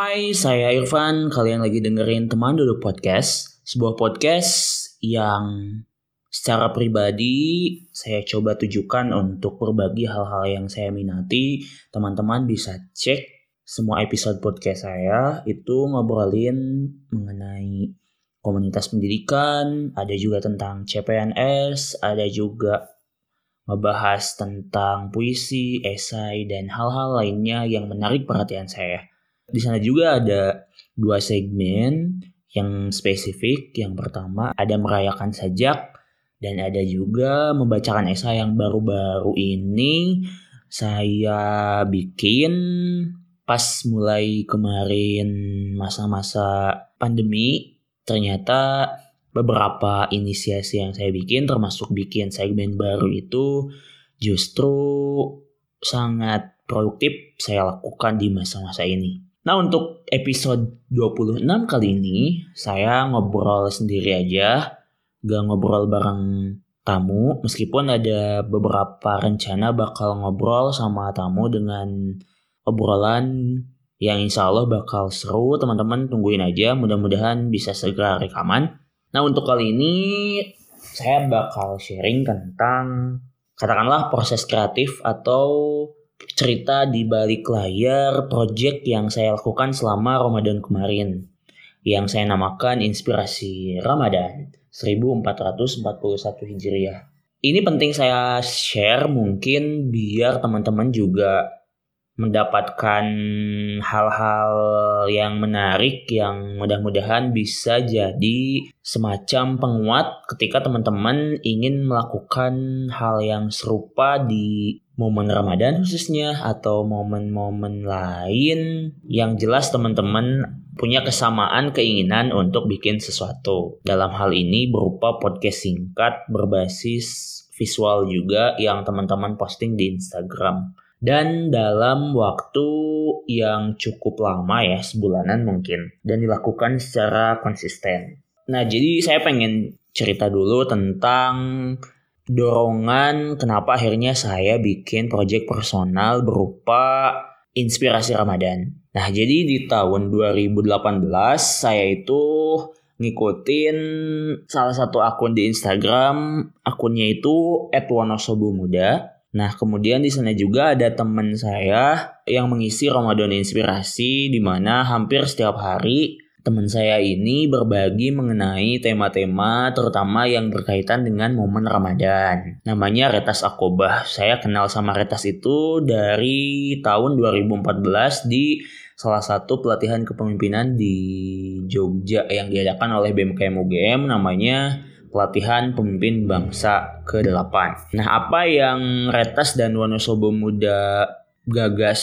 Hai, saya Irfan. Kalian lagi dengerin Teman Duduk Podcast, sebuah podcast yang secara pribadi saya coba tujukan untuk berbagi hal-hal yang saya minati. Teman-teman bisa cek semua episode podcast saya itu ngobrolin mengenai komunitas pendidikan, ada juga tentang CPNS, ada juga ngebahas tentang puisi, esai, dan hal-hal lainnya yang menarik perhatian saya. Di sana juga ada dua segmen yang spesifik. Yang pertama ada merayakan sajak dan ada juga membacakan esai yang baru-baru ini saya bikin pas mulai kemarin masa-masa pandemi ternyata beberapa inisiasi yang saya bikin termasuk bikin segmen baru itu justru sangat produktif saya lakukan di masa-masa ini. Nah untuk episode 26 kali ini saya ngobrol sendiri aja, gak ngobrol bareng tamu. Meskipun ada beberapa rencana bakal ngobrol sama tamu dengan obrolan yang insya Allah bakal seru. Teman-teman tungguin aja. Mudah-mudahan bisa segera rekaman. Nah untuk kali ini saya bakal sharing tentang katakanlah proses kreatif atau cerita di balik layar project yang saya lakukan selama Ramadan kemarin yang saya namakan Inspirasi Ramadan 1441 Hijriah. Ini penting saya share mungkin biar teman-teman juga mendapatkan hal-hal yang menarik yang mudah-mudahan bisa jadi semacam penguat ketika teman-teman ingin melakukan hal yang serupa di momen Ramadan khususnya atau momen-momen lain yang jelas teman-teman punya kesamaan keinginan untuk bikin sesuatu. Dalam hal ini berupa podcast singkat berbasis visual juga yang teman-teman posting di Instagram. Dan dalam waktu yang cukup lama ya, sebulanan mungkin. Dan dilakukan secara konsisten. Nah jadi saya pengen cerita dulu tentang dorongan kenapa akhirnya saya bikin project personal berupa inspirasi Ramadan. Nah, jadi di tahun 2018 saya itu ngikutin salah satu akun di Instagram, akunnya itu @wonosobomuda. Nah, kemudian di sana juga ada teman saya yang mengisi Ramadan Inspirasi di mana hampir setiap hari teman saya ini berbagi mengenai tema-tema terutama yang berkaitan dengan momen Ramadan. Namanya Retas Akobah. Saya kenal sama Retas itu dari tahun 2014 di salah satu pelatihan kepemimpinan di Jogja yang diadakan oleh BMKM UGM namanya pelatihan pemimpin bangsa ke-8. Nah, apa yang Retas dan Wonosobo Muda gagas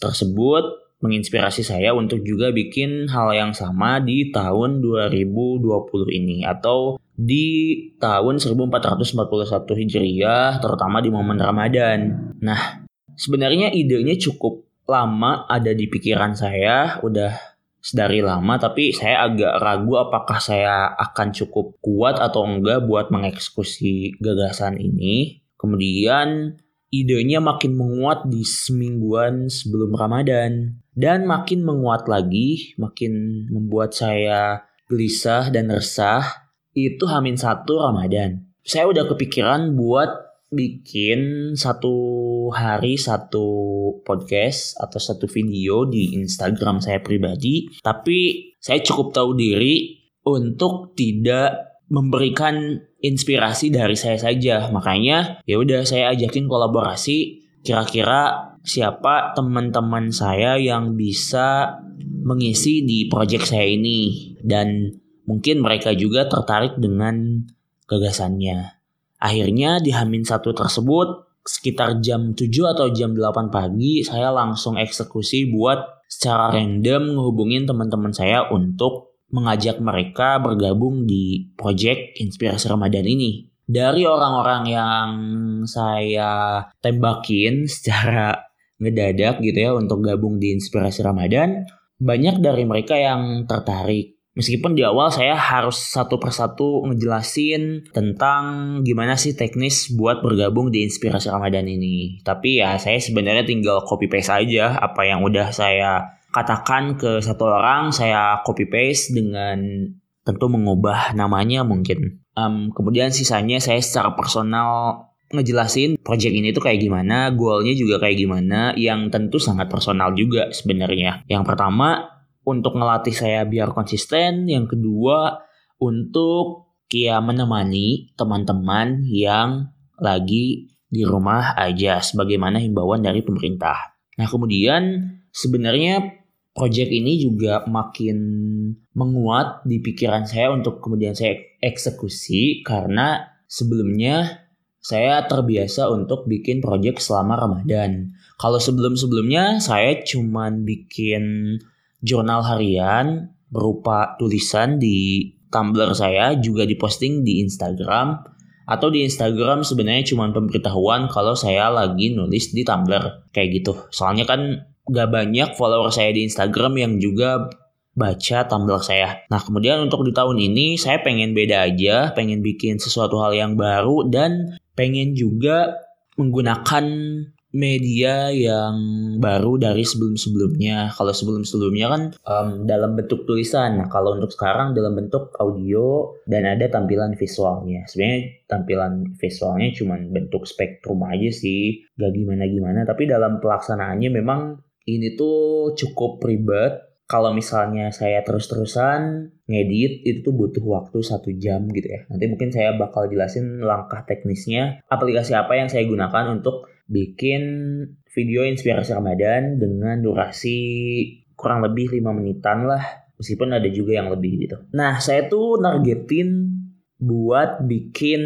tersebut menginspirasi saya untuk juga bikin hal yang sama di tahun 2020 ini atau di tahun 1441 Hijriah terutama di momen Ramadan. Nah, sebenarnya idenya cukup lama ada di pikiran saya, udah sedari lama tapi saya agak ragu apakah saya akan cukup kuat atau enggak buat mengeksekusi gagasan ini. Kemudian idenya makin menguat di semingguan sebelum Ramadan dan makin menguat lagi, makin membuat saya gelisah dan resah itu Hamin satu Ramadan. Saya udah kepikiran buat bikin satu hari satu podcast atau satu video di Instagram saya pribadi, tapi saya cukup tahu diri untuk tidak memberikan inspirasi dari saya saja. Makanya ya udah saya ajakin kolaborasi kira-kira siapa teman-teman saya yang bisa mengisi di project saya ini dan mungkin mereka juga tertarik dengan gagasannya. Akhirnya di Hamin satu tersebut sekitar jam 7 atau jam 8 pagi saya langsung eksekusi buat secara random ngehubungin teman-teman saya untuk mengajak mereka bergabung di project Inspirasi Ramadan ini. Dari orang-orang yang saya tembakin secara ngedadak gitu ya untuk gabung di Inspirasi Ramadan, banyak dari mereka yang tertarik. Meskipun di awal saya harus satu persatu ngejelasin tentang gimana sih teknis buat bergabung di Inspirasi Ramadan ini. Tapi ya saya sebenarnya tinggal copy paste aja apa yang udah saya katakan ke satu orang, saya copy paste dengan tentu mengubah namanya mungkin. Um, kemudian sisanya saya secara personal ngejelasin project ini tuh kayak gimana, goalnya juga kayak gimana, yang tentu sangat personal juga sebenarnya. Yang pertama untuk ngelatih saya biar konsisten, yang kedua untuk ya menemani teman-teman yang lagi di rumah aja sebagaimana himbauan dari pemerintah. Nah, kemudian sebenarnya project ini juga makin menguat di pikiran saya untuk kemudian saya eksekusi karena sebelumnya saya terbiasa untuk bikin project selama Ramadan. Kalau sebelum-sebelumnya saya cuman bikin jurnal harian berupa tulisan di Tumblr saya juga diposting di Instagram atau di Instagram sebenarnya cuma pemberitahuan kalau saya lagi nulis di Tumblr kayak gitu. Soalnya kan gak banyak follower saya di Instagram yang juga baca Tumblr saya. Nah kemudian untuk di tahun ini saya pengen beda aja, pengen bikin sesuatu hal yang baru dan pengen juga menggunakan media yang baru dari sebelum-sebelumnya. Kalau sebelum-sebelumnya kan um, dalam bentuk tulisan. Nah, kalau untuk sekarang dalam bentuk audio dan ada tampilan visualnya. Sebenarnya tampilan visualnya cuma bentuk spektrum aja sih. Gak gimana-gimana. Tapi dalam pelaksanaannya memang ini tuh cukup ribet kalau misalnya saya terus-terusan ngedit itu tuh butuh waktu satu jam gitu ya. Nanti mungkin saya bakal jelasin langkah teknisnya, aplikasi apa yang saya gunakan untuk bikin video inspirasi Ramadan dengan durasi kurang lebih 5 menitan lah. Meskipun ada juga yang lebih gitu. Nah, saya tuh nargetin buat bikin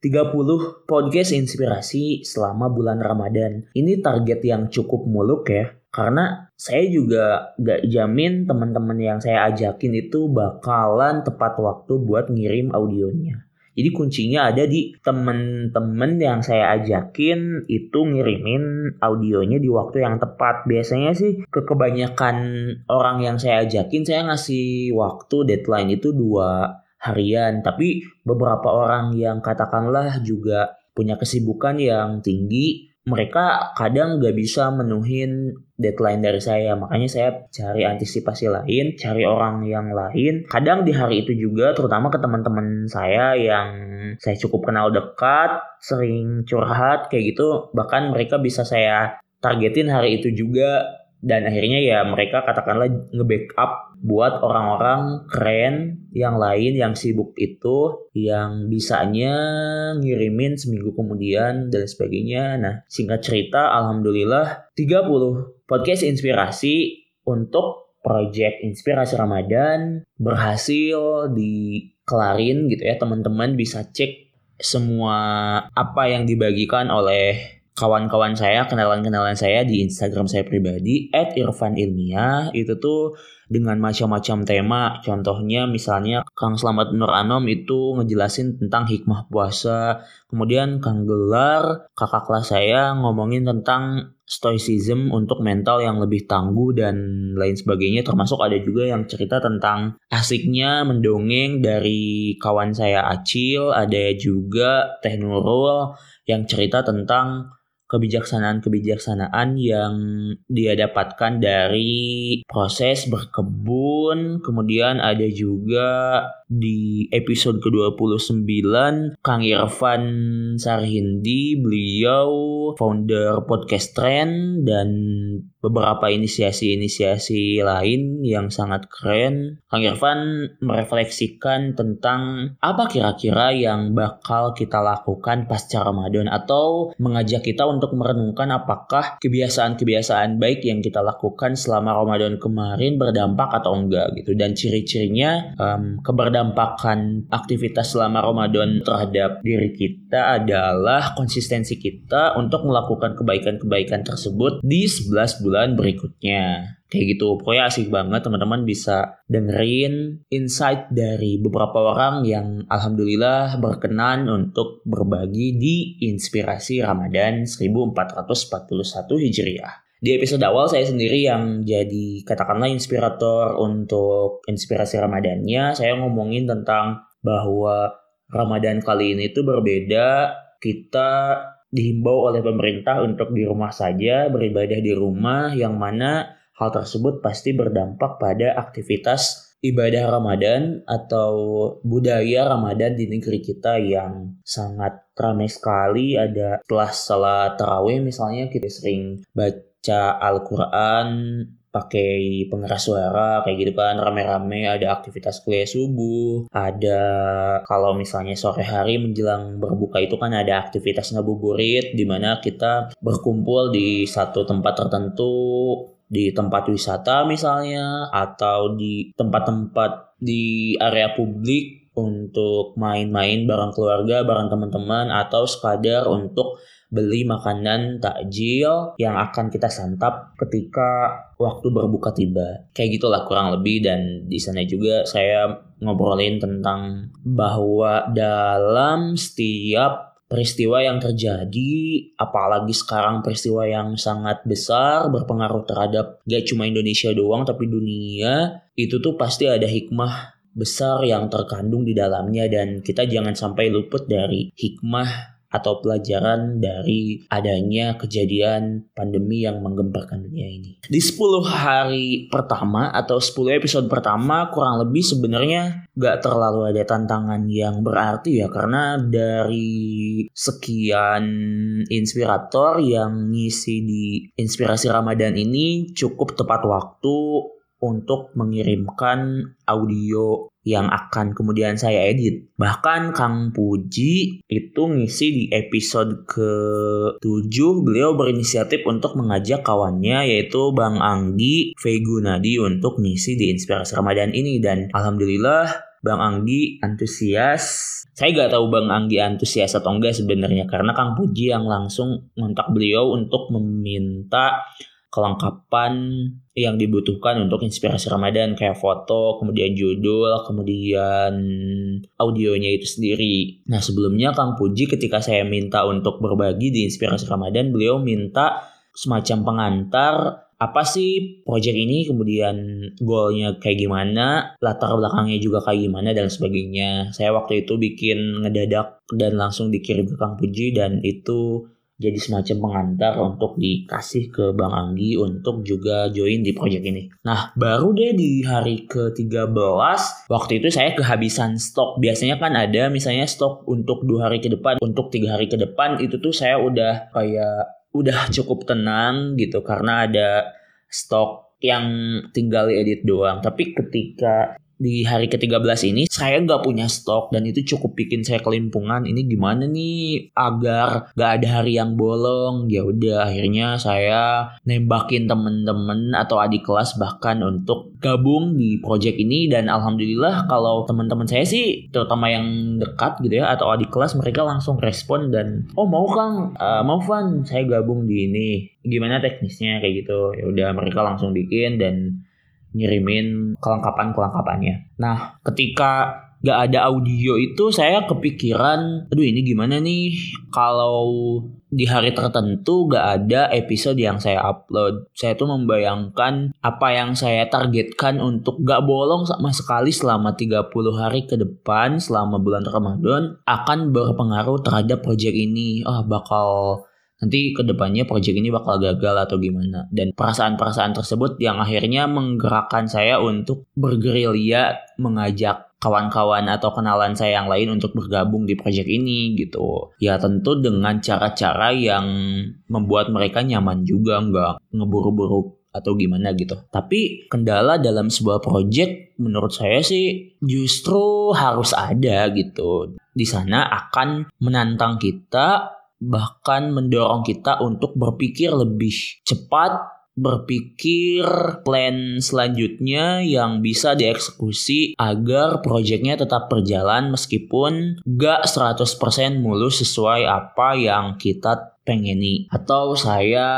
30 podcast inspirasi selama bulan Ramadan. Ini target yang cukup muluk ya karena saya juga gak jamin teman-teman yang saya ajakin itu bakalan tepat waktu buat ngirim audionya. Jadi kuncinya ada di temen-temen yang saya ajakin itu ngirimin audionya di waktu yang tepat. Biasanya sih ke kebanyakan orang yang saya ajakin saya ngasih waktu deadline itu dua harian. Tapi beberapa orang yang katakanlah juga punya kesibukan yang tinggi mereka kadang gak bisa menuhin deadline dari saya. Makanya saya cari antisipasi lain cari orang yang lain. Kadang di hari itu juga terutama ke teman-teman saya yang saya cukup kenal dekat sering curhat kayak gitu bahkan mereka bisa saya targetin hari itu juga. Dan akhirnya ya mereka katakanlah nge-backup buat orang-orang keren yang lain yang sibuk itu yang bisanya ngirimin seminggu kemudian dan sebagainya. Nah, singkat cerita alhamdulillah 30 podcast inspirasi untuk project inspirasi Ramadan berhasil dikelarin gitu ya. Teman-teman bisa cek semua apa yang dibagikan oleh kawan-kawan saya, kenalan-kenalan saya di Instagram saya pribadi @irfanilmiah itu tuh dengan macam-macam tema. Contohnya misalnya Kang Slamet Nur Anom itu ngejelasin tentang hikmah puasa. Kemudian Kang Gelar, kakak kelas saya ngomongin tentang stoicism untuk mental yang lebih tangguh dan lain sebagainya. Termasuk ada juga yang cerita tentang asiknya mendongeng dari kawan saya Acil. Ada juga Teh Nurul yang cerita tentang kebijaksanaan-kebijaksanaan yang dia dapatkan dari proses berkebun. Kemudian ada juga di episode ke-29 Kang Irfan Sarhindi, beliau founder podcast Trend dan beberapa inisiasi-inisiasi lain yang sangat keren. Kang Irfan merefleksikan tentang apa kira-kira yang bakal kita lakukan pasca Ramadan atau mengajak kita untuk merenungkan apakah kebiasaan-kebiasaan baik yang kita lakukan selama Ramadan kemarin berdampak atau enggak gitu dan ciri-cirinya um, keberdampakan aktivitas selama Ramadan terhadap diri kita adalah konsistensi kita untuk melakukan kebaikan-kebaikan tersebut di 11 bulan bulan berikutnya. Kayak gitu, pokoknya asik banget teman-teman bisa dengerin insight dari beberapa orang yang alhamdulillah berkenan untuk berbagi di Inspirasi Ramadan 1441 Hijriah. Di episode awal saya sendiri yang jadi katakanlah inspirator untuk inspirasi Ramadannya, saya ngomongin tentang bahwa Ramadan kali ini tuh berbeda. Kita dihimbau oleh pemerintah untuk di rumah saja beribadah di rumah yang mana hal tersebut pasti berdampak pada aktivitas ibadah Ramadan atau budaya Ramadan di negeri kita yang sangat ramai sekali ada setelah salat tarawih misalnya kita sering baca Al-Quran pakai pengeras suara kayak gitu kan. Rame-rame ada aktivitas kuliah subuh ada kalau misalnya sore hari menjelang berbuka itu kan ada aktivitas ngabuburit di mana kita berkumpul di satu tempat tertentu di tempat wisata misalnya atau di tempat-tempat di area publik untuk main-main bareng keluarga, bareng teman-teman atau sekadar untuk beli makanan takjil yang akan kita santap ketika waktu berbuka tiba. Kayak gitulah kurang lebih dan di sana juga saya ngobrolin tentang bahwa dalam setiap peristiwa yang terjadi, apalagi sekarang peristiwa yang sangat besar berpengaruh terhadap gak cuma Indonesia doang tapi dunia, itu tuh pasti ada hikmah besar yang terkandung di dalamnya dan kita jangan sampai luput dari hikmah atau pelajaran dari adanya kejadian pandemi yang menggemparkan dunia ini. Di 10 hari pertama atau 10 episode pertama kurang lebih sebenarnya gak terlalu ada tantangan yang berarti ya karena dari sekian inspirator yang ngisi di inspirasi Ramadan ini cukup tepat waktu untuk mengirimkan audio yang akan kemudian saya edit. Bahkan Kang Puji itu ngisi di episode ke-7 beliau berinisiatif untuk mengajak kawannya yaitu Bang Anggi Vegunadi untuk ngisi di Inspirasi Ramadan ini dan alhamdulillah Bang Anggi antusias. Saya gak tahu Bang Anggi antusias atau enggak sebenarnya karena Kang Puji yang langsung ngontak beliau untuk meminta kelengkapan yang dibutuhkan untuk inspirasi Ramadan kayak foto, kemudian judul, kemudian audionya itu sendiri. Nah sebelumnya Kang Puji ketika saya minta untuk berbagi di inspirasi Ramadan, beliau minta semacam pengantar apa sih project ini, kemudian goalnya kayak gimana, latar belakangnya juga kayak gimana dan sebagainya. Saya waktu itu bikin ngedadak dan langsung dikirim ke Kang Puji dan itu jadi semacam pengantar untuk dikasih ke Bang Anggi untuk juga join di project ini. Nah, baru deh di hari ke-13, waktu itu saya kehabisan stok. Biasanya kan ada misalnya stok untuk dua hari ke depan, untuk tiga hari ke depan itu tuh saya udah kayak udah cukup tenang gitu karena ada stok yang tinggal edit doang. Tapi ketika di hari ke-13 ini saya nggak punya stok dan itu cukup bikin saya kelimpungan. Ini gimana nih? Agar nggak ada hari yang bolong. Ya udah akhirnya saya nembakin temen-temen atau adik kelas bahkan untuk gabung di project ini. Dan alhamdulillah kalau teman-teman saya sih terutama yang dekat gitu ya atau adik kelas mereka langsung respon dan oh mau kang? Uh, mau Van? Saya gabung di ini. Gimana teknisnya? Kayak gitu. Ya udah mereka langsung bikin dan ngirimin kelengkapan-kelengkapannya. Nah, ketika gak ada audio itu saya kepikiran, aduh ini gimana nih kalau di hari tertentu gak ada episode yang saya upload. Saya tuh membayangkan apa yang saya targetkan untuk gak bolong sama sekali selama 30 hari ke depan selama bulan Ramadan akan berpengaruh terhadap project ini. Oh, bakal nanti ke depannya proyek ini bakal gagal atau gimana dan perasaan-perasaan tersebut yang akhirnya menggerakkan saya untuk bergerilya mengajak kawan-kawan atau kenalan saya yang lain untuk bergabung di proyek ini gitu ya tentu dengan cara-cara yang membuat mereka nyaman juga nggak ngeburu-buru atau gimana gitu. Tapi kendala dalam sebuah project menurut saya sih justru harus ada gitu. Di sana akan menantang kita bahkan mendorong kita untuk berpikir lebih cepat berpikir plan selanjutnya yang bisa dieksekusi agar proyeknya tetap berjalan meskipun gak 100% mulus sesuai apa yang kita pengeni atau saya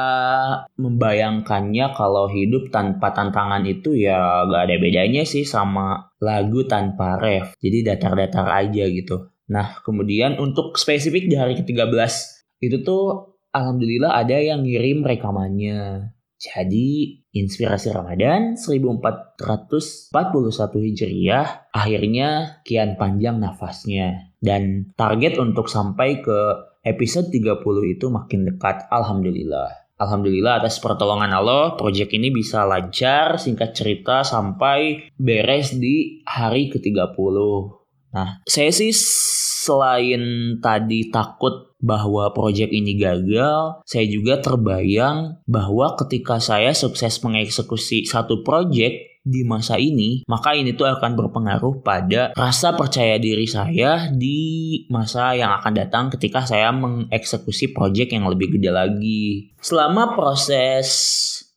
membayangkannya kalau hidup tanpa tantangan itu ya gak ada bedanya sih sama lagu tanpa ref. Jadi datar-datar aja gitu Nah, kemudian untuk spesifik di hari ke-13 itu tuh alhamdulillah ada yang ngirim rekamannya. Jadi inspirasi Ramadan 1441 Hijriah akhirnya kian panjang nafasnya dan target untuk sampai ke episode 30 itu makin dekat alhamdulillah. Alhamdulillah atas pertolongan Allah, proyek ini bisa lancar, singkat cerita sampai beres di hari ke-30. Nah, saya sih selain tadi takut bahwa proyek ini gagal, saya juga terbayang bahwa ketika saya sukses mengeksekusi satu proyek di masa ini, maka ini tuh akan berpengaruh pada rasa percaya diri saya di masa yang akan datang ketika saya mengeksekusi proyek yang lebih gede lagi. Selama proses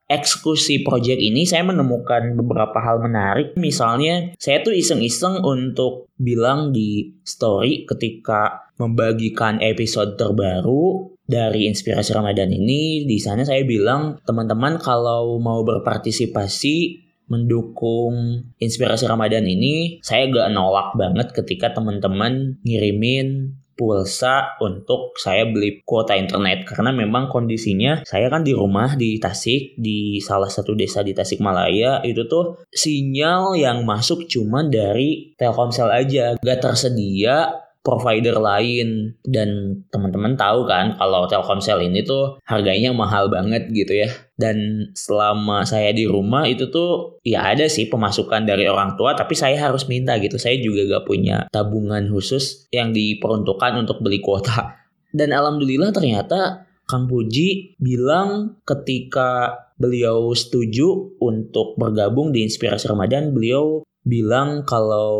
eksekusi project ini saya menemukan beberapa hal menarik. Misalnya, saya tuh iseng-iseng untuk bilang di story ketika membagikan episode terbaru dari Inspirasi Ramadan ini. Di sana saya bilang, teman-teman kalau mau berpartisipasi mendukung inspirasi Ramadan ini, saya gak nolak banget ketika teman-teman ngirimin pulsa untuk saya beli kuota internet. Karena memang kondisinya saya kan di rumah di Tasik di salah satu desa di Tasikmalaya itu tuh sinyal yang masuk cuma dari Telkomsel aja. Gak tersedia provider lain. Dan teman-teman tahu kan kalau Telkomsel ini tuh harganya mahal banget gitu ya. Dan selama saya di rumah itu tuh ya ada sih pemasukan dari orang tua tapi saya harus minta gitu. Saya juga gak punya tabungan khusus yang diperuntukkan untuk beli kuota. Dan alhamdulillah ternyata Kang Puji bilang ketika beliau setuju untuk bergabung di Inspirasi Ramadan, beliau bilang kalau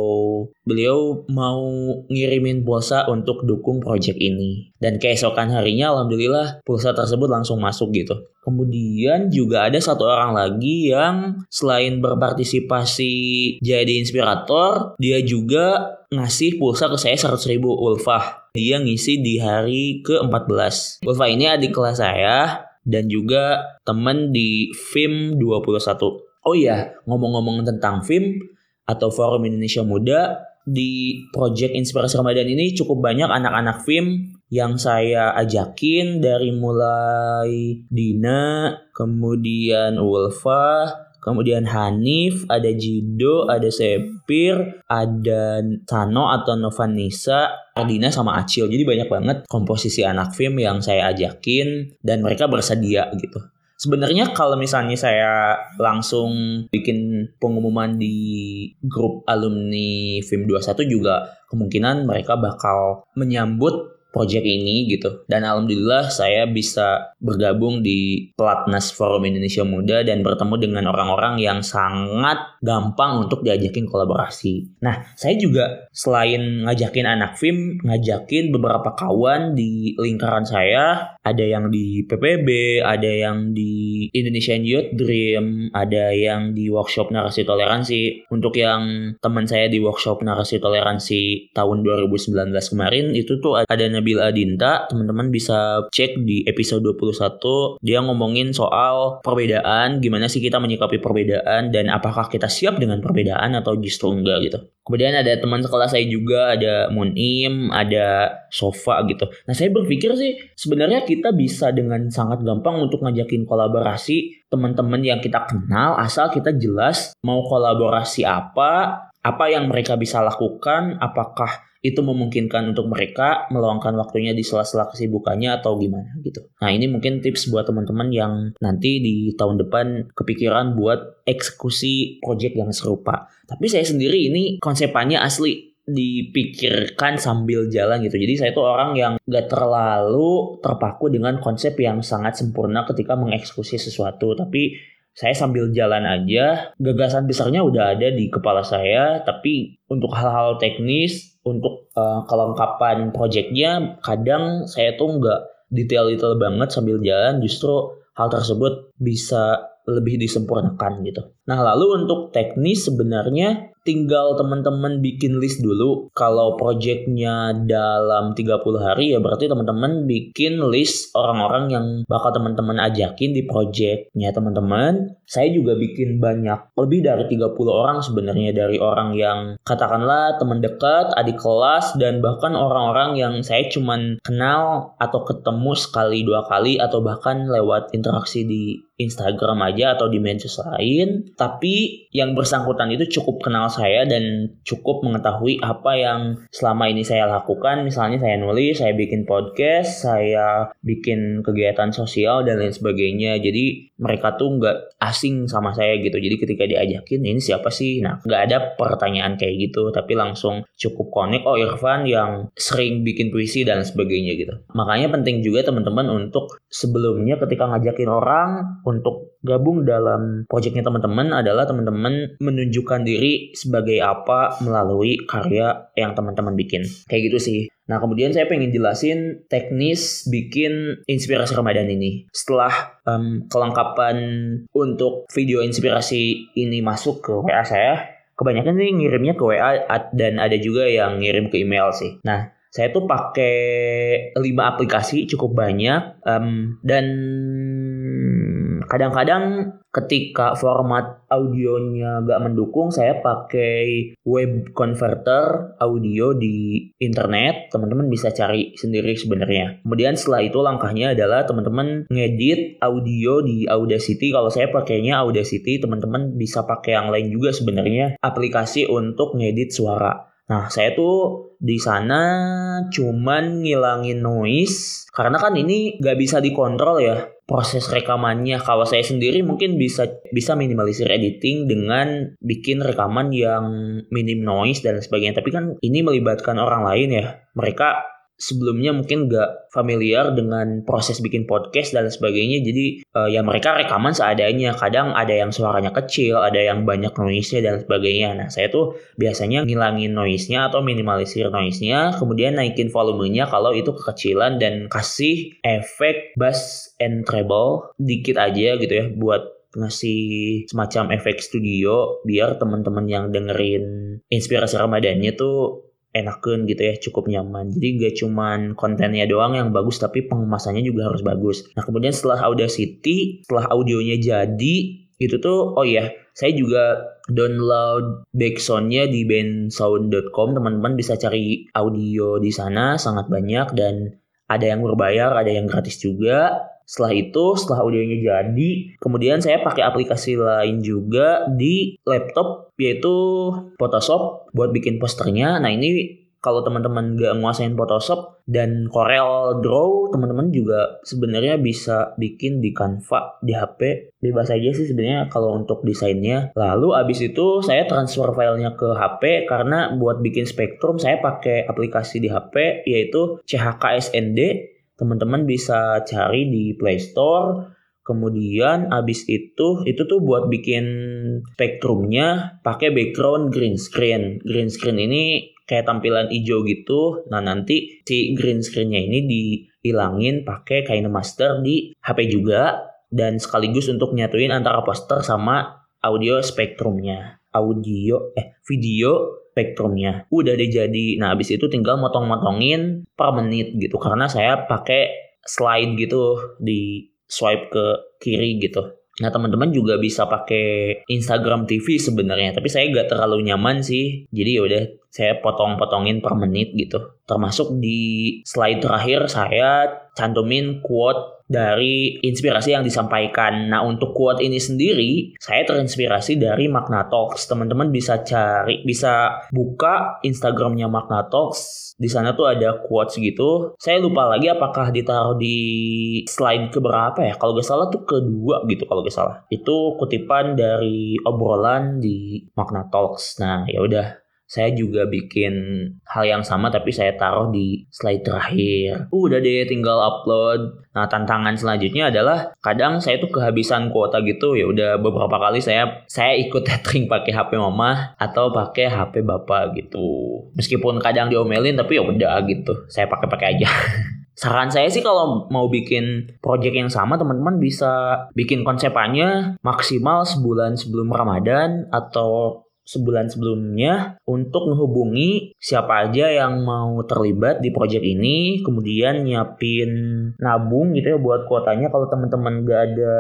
beliau mau ngirimin pulsa untuk dukung project ini. Dan keesokan harinya alhamdulillah pulsa tersebut langsung masuk gitu. Kemudian juga ada satu orang lagi yang selain berpartisipasi jadi inspirator, dia juga ngasih pulsa ke saya 100 ribu ulfah. Dia ngisi di hari ke-14. Ulfah ini adik kelas saya dan juga temen di FIM 21. Oh iya, ngomong-ngomong tentang FIM, atau Forum Indonesia Muda di Project Inspirasi Ramadan ini cukup banyak anak-anak film yang saya ajakin dari mulai Dina, kemudian Ulfa, kemudian Hanif, ada Jido, ada Sepir, ada Sano atau Novanisa, Ardina sama Acil. Jadi banyak banget komposisi anak film yang saya ajakin dan mereka bersedia gitu. Sebenarnya kalau misalnya saya langsung bikin pengumuman di grup alumni FIM 21 juga kemungkinan mereka bakal menyambut project ini gitu. Dan alhamdulillah saya bisa bergabung di Platnas Forum Indonesia Muda dan bertemu dengan orang-orang yang sangat gampang untuk diajakin kolaborasi. Nah, saya juga selain ngajakin anak film, ngajakin beberapa kawan di lingkaran saya, ada yang di PPB, ada yang di Indonesian Youth Dream, ada yang di workshop narasi toleransi. Untuk yang teman saya di workshop narasi toleransi tahun 2019 kemarin itu tuh ada Nabil Adinta, teman-teman bisa cek di episode 21. Dia ngomongin soal perbedaan, gimana sih kita menyikapi perbedaan dan apakah kita siap dengan perbedaan atau justru enggak gitu. Kemudian ada teman sekelas saya juga, ada Munim, ada Sofa gitu. Nah saya berpikir sih sebenarnya kita bisa dengan sangat gampang untuk ngajakin kolaborasi teman-teman yang kita kenal asal kita jelas mau kolaborasi apa, apa yang mereka bisa lakukan, apakah itu memungkinkan untuk mereka meluangkan waktunya di sela-sela kesibukannya atau gimana gitu. Nah ini mungkin tips buat teman-teman yang nanti di tahun depan kepikiran buat eksekusi project yang serupa. Tapi saya sendiri ini konsepannya asli dipikirkan sambil jalan gitu. Jadi saya tuh orang yang gak terlalu terpaku dengan konsep yang sangat sempurna ketika mengeksekusi sesuatu. Tapi saya sambil jalan aja, gagasan besarnya udah ada di kepala saya, tapi untuk hal-hal teknis, untuk uh, kelengkapan projectnya, kadang saya tuh nggak detail-detail banget sambil jalan, justru hal tersebut bisa lebih disempurnakan gitu. Nah lalu untuk teknis sebenarnya tinggal teman-teman bikin list dulu. Kalau projectnya dalam 30 hari ya berarti teman-teman bikin list orang-orang yang bakal teman-teman ajakin di projectnya teman-teman. Saya juga bikin banyak, lebih dari 30 orang sebenarnya dari orang yang katakanlah teman dekat, adik kelas, dan bahkan orang-orang yang saya cuman kenal atau ketemu sekali dua kali atau bahkan lewat interaksi di Instagram aja atau di medsos lain. Tapi yang bersangkutan itu cukup kenal saya dan cukup mengetahui apa yang selama ini saya lakukan. Misalnya saya nulis, saya bikin podcast, saya bikin kegiatan sosial dan lain sebagainya. Jadi mereka tuh nggak asing sama saya gitu. Jadi ketika diajakin ini siapa sih? Nah nggak ada pertanyaan kayak gitu, tapi langsung cukup connect. Oh Irfan yang sering bikin puisi dan sebagainya gitu. Makanya penting juga teman-teman untuk sebelumnya ketika ngajakin orang untuk gabung dalam proyeknya teman-teman adalah teman-teman menunjukkan diri sebagai apa melalui karya yang teman-teman bikin. Kayak gitu sih. Nah kemudian saya pengen jelasin teknis bikin inspirasi Ramadan ini. Setelah um, kelengkapan untuk video inspirasi ini masuk ke WA saya, kebanyakan sih ngirimnya ke WA dan ada juga yang ngirim ke email sih. Nah saya tuh pakai 5 aplikasi cukup banyak um, dan kadang-kadang ketika format audionya gak mendukung saya pakai web converter audio di internet. Teman-teman bisa cari sendiri sebenarnya. Kemudian setelah itu langkahnya adalah teman-teman ngedit audio di Audacity. Kalau saya pakainya Audacity teman-teman bisa pakai yang lain juga sebenarnya. Aplikasi untuk ngedit suara. Nah, saya tuh di sana cuman ngilangin noise. Karena kan ini gak bisa dikontrol ya proses rekamannya. Kalau saya sendiri mungkin bisa bisa minimalisir editing dengan bikin rekaman yang minim noise dan sebagainya. Tapi kan ini melibatkan orang lain ya. Mereka sebelumnya mungkin gak familiar dengan proses bikin podcast dan sebagainya. Jadi uh, ya mereka rekaman seadanya. Kadang ada yang suaranya kecil ada yang banyak noise-nya dan sebagainya. Nah saya tuh biasanya ngilangin noise-nya atau minimalisir noise-nya kemudian naikin volumenya kalau itu kekecilan dan kasih efek bass and treble dikit aja gitu ya buat ngasih semacam efek studio biar teman-teman yang dengerin inspirasi Ramadannya tuh enakan gitu ya cukup nyaman. Jadi gak cuman kontennya doang yang bagus tapi pengemasannya juga harus bagus. Nah kemudian setelah Audacity setelah audionya jadi itu tuh oh ya saya juga download backsoundnya di bandsound.com teman-teman bisa cari audio di sana sangat banyak. Dan ada yang berbayar ada yang gratis juga setelah itu, setelah audionya jadi, kemudian saya pakai aplikasi lain juga di laptop yaitu Photoshop buat bikin posternya. Nah ini kalau teman-teman gak nguasain Photoshop dan Corel Draw, teman-teman juga sebenarnya bisa bikin di Canva di HP. Bebas aja sih sebenarnya kalau untuk desainnya. Lalu abis itu saya transfer filenya ke HP karena buat bikin spektrum saya pakai aplikasi di HP yaitu CHKSND teman-teman bisa cari di Play Store. Kemudian abis itu itu tuh buat bikin spektrumnya pakai background green screen. Green screen ini kayak tampilan hijau gitu. Nah nanti si green screennya ini dihilangin pakai KineMaster di HP juga. Dan sekaligus untuk nyatuin antara poster sama audio spektrumnya audio eh video spektrumnya udah deh jadi. Nah habis itu tinggal motong-motongin per menit gitu. Karena saya pakai slide gitu di swipe ke kiri gitu. Nah teman-teman juga bisa pakai Instagram TV sebenarnya, tapi saya gak terlalu nyaman sih. Jadi yaudah saya potong-potongin per menit gitu. Termasuk di slide terakhir saya cantumin quote dari inspirasi yang disampaikan. Nah, untuk quote ini sendiri, saya terinspirasi dari Magna Talks. Teman-teman bisa cari, bisa buka Instagramnya Magna Talks. Di sana tuh ada quotes gitu. Saya lupa lagi apakah ditaruh di slide keberapa ya. Kalau gak salah tuh kedua gitu kalau gak salah. Itu kutipan dari obrolan di Magna Talks. Nah, ya udah saya juga bikin hal yang sama tapi saya taruh di slide terakhir. Udah deh tinggal upload. Nah, tantangan selanjutnya adalah kadang saya tuh kehabisan kuota gitu ya udah beberapa kali saya saya ikut tethering pakai HP mama atau pakai HP bapak gitu. Meskipun kadang diomelin tapi ya udah gitu. Saya pakai-pakai aja. Saran saya sih kalau mau bikin project yang sama teman-teman bisa bikin konsepannya maksimal sebulan sebelum Ramadan atau sebulan sebelumnya untuk menghubungi siapa aja yang mau terlibat di project ini kemudian nyiapin nabung gitu ya buat kuotanya kalau teman-teman gak ada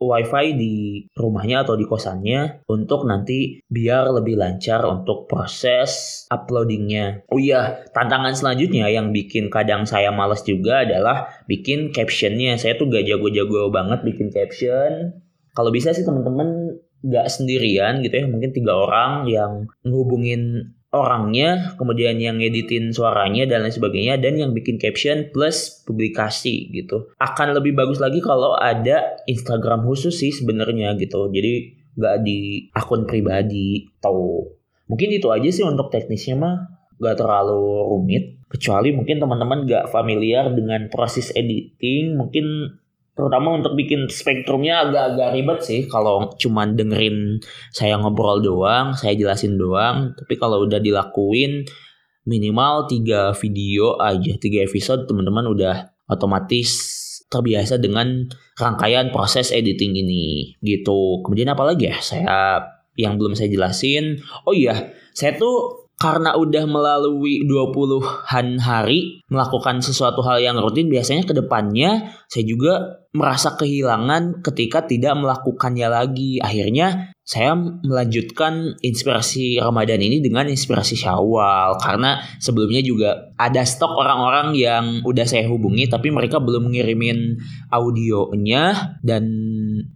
wifi di rumahnya atau di kosannya untuk nanti biar lebih lancar untuk proses uploadingnya. Oh iya tantangan selanjutnya yang bikin kadang saya males juga adalah bikin captionnya. Saya tuh gak jago-jago banget bikin caption. Kalau bisa sih teman-teman nggak sendirian gitu ya. Mungkin tiga orang yang ngehubungin orangnya kemudian yang ngeditin suaranya dan lain sebagainya dan yang bikin caption plus publikasi gitu. Akan lebih bagus lagi kalau ada Instagram khusus sih sebenarnya gitu. Jadi nggak di akun pribadi. Atau mungkin itu aja sih untuk teknisnya mah. Nggak terlalu rumit. Kecuali mungkin teman-teman nggak familiar dengan proses editing mungkin terutama untuk bikin spektrumnya agak-agak ribet sih kalau cuman dengerin saya ngobrol doang, saya jelasin doang. Tapi kalau udah dilakuin minimal tiga video aja, tiga episode teman-teman udah otomatis terbiasa dengan rangkaian proses editing ini gitu. Kemudian apa lagi ya? Saya yang belum saya jelasin. Oh iya, saya tuh karena udah melalui 20-an hari melakukan sesuatu hal yang rutin biasanya ke depannya saya juga merasa kehilangan ketika tidak melakukannya lagi. Akhirnya saya melanjutkan inspirasi Ramadan ini dengan inspirasi Syawal karena sebelumnya juga ada stok orang-orang yang udah saya hubungi tapi mereka belum ngirimin audionya dan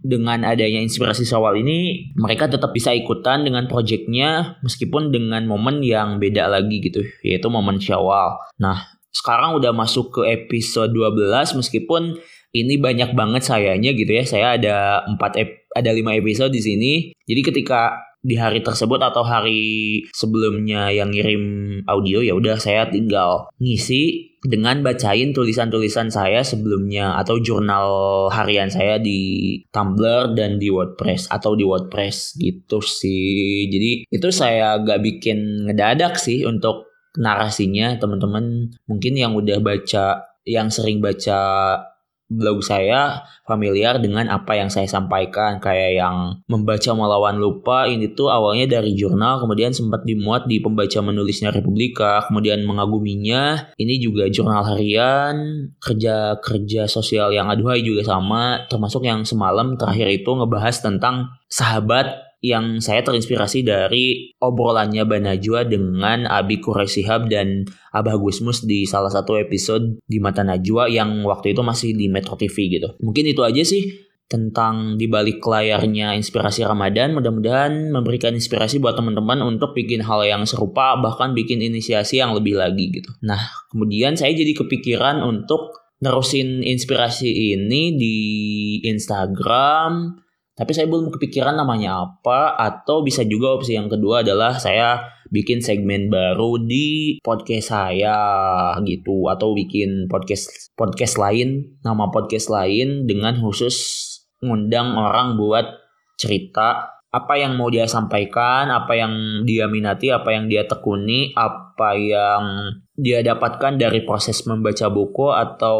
dengan adanya inspirasi Syawal ini mereka tetap bisa ikutan dengan projectnya meskipun dengan momen yang beda lagi gitu yaitu momen Syawal. Nah, sekarang udah masuk ke episode 12 meskipun ini banyak banget sayanya gitu ya. Saya ada 4 ada 5 episode di sini. Jadi ketika di hari tersebut atau hari sebelumnya yang ngirim audio ya udah saya tinggal ngisi dengan bacain tulisan-tulisan saya sebelumnya atau jurnal harian saya di Tumblr dan di WordPress atau di WordPress gitu sih. Jadi itu saya gak bikin ngedadak sih untuk narasinya teman-teman mungkin yang udah baca yang sering baca blog saya familiar dengan apa yang saya sampaikan kayak yang membaca melawan lupa ini tuh awalnya dari jurnal kemudian sempat dimuat di pembaca menulisnya Republika kemudian mengaguminya. Ini juga jurnal harian kerja kerja sosial yang aduhai juga sama termasuk yang semalam terakhir itu ngebahas tentang sahabat yang saya terinspirasi dari obrolannya Banajwa dengan Abi Kuresihab dan Abah Gusmus di salah satu episode di Mata Najwa yang waktu itu masih di Metro TV gitu. Mungkin itu aja sih tentang di balik layarnya inspirasi Ramadan. Mudah-mudahan memberikan inspirasi buat teman-teman untuk bikin hal yang serupa, bahkan bikin inisiasi yang lebih lagi gitu. Nah, kemudian saya jadi kepikiran untuk nerusin inspirasi ini di Instagram, tapi saya belum kepikiran namanya apa atau bisa juga opsi yang kedua adalah saya bikin segmen baru di podcast saya gitu. Atau bikin podcast podcast lain nama podcast lain dengan khusus ngundang orang buat cerita apa yang mau dia sampaikan, apa yang dia minati, apa yang dia tekuni, apa yang dia dapatkan dari proses membaca buku atau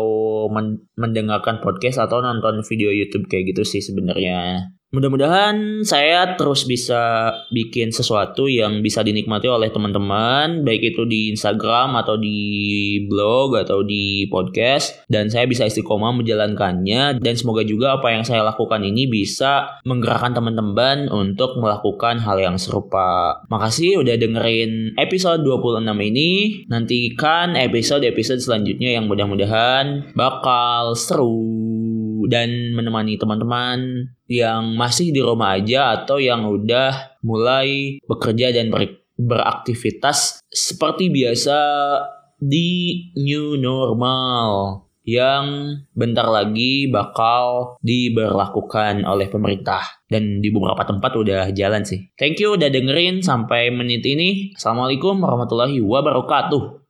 mendengarkan podcast atau nonton video YouTube kayak gitu sih sebenarnya. Mudah-mudahan saya terus bisa bikin sesuatu yang bisa dinikmati oleh teman-teman, baik itu di Instagram atau di blog atau di podcast, dan saya bisa istiqomah menjalankannya. Dan semoga juga apa yang saya lakukan ini bisa menggerakkan teman-teman untuk melakukan hal yang serupa. Makasih udah dengerin episode 26 ini. Nantikan episode-episode selanjutnya yang mudah-mudahan bakal seru dan menemani teman-teman yang masih di rumah aja atau yang udah mulai bekerja dan ber beraktivitas seperti biasa di new normal yang bentar lagi bakal diberlakukan oleh pemerintah dan di beberapa tempat udah jalan sih. Thank you udah dengerin sampai menit ini. Assalamualaikum warahmatullahi wabarakatuh.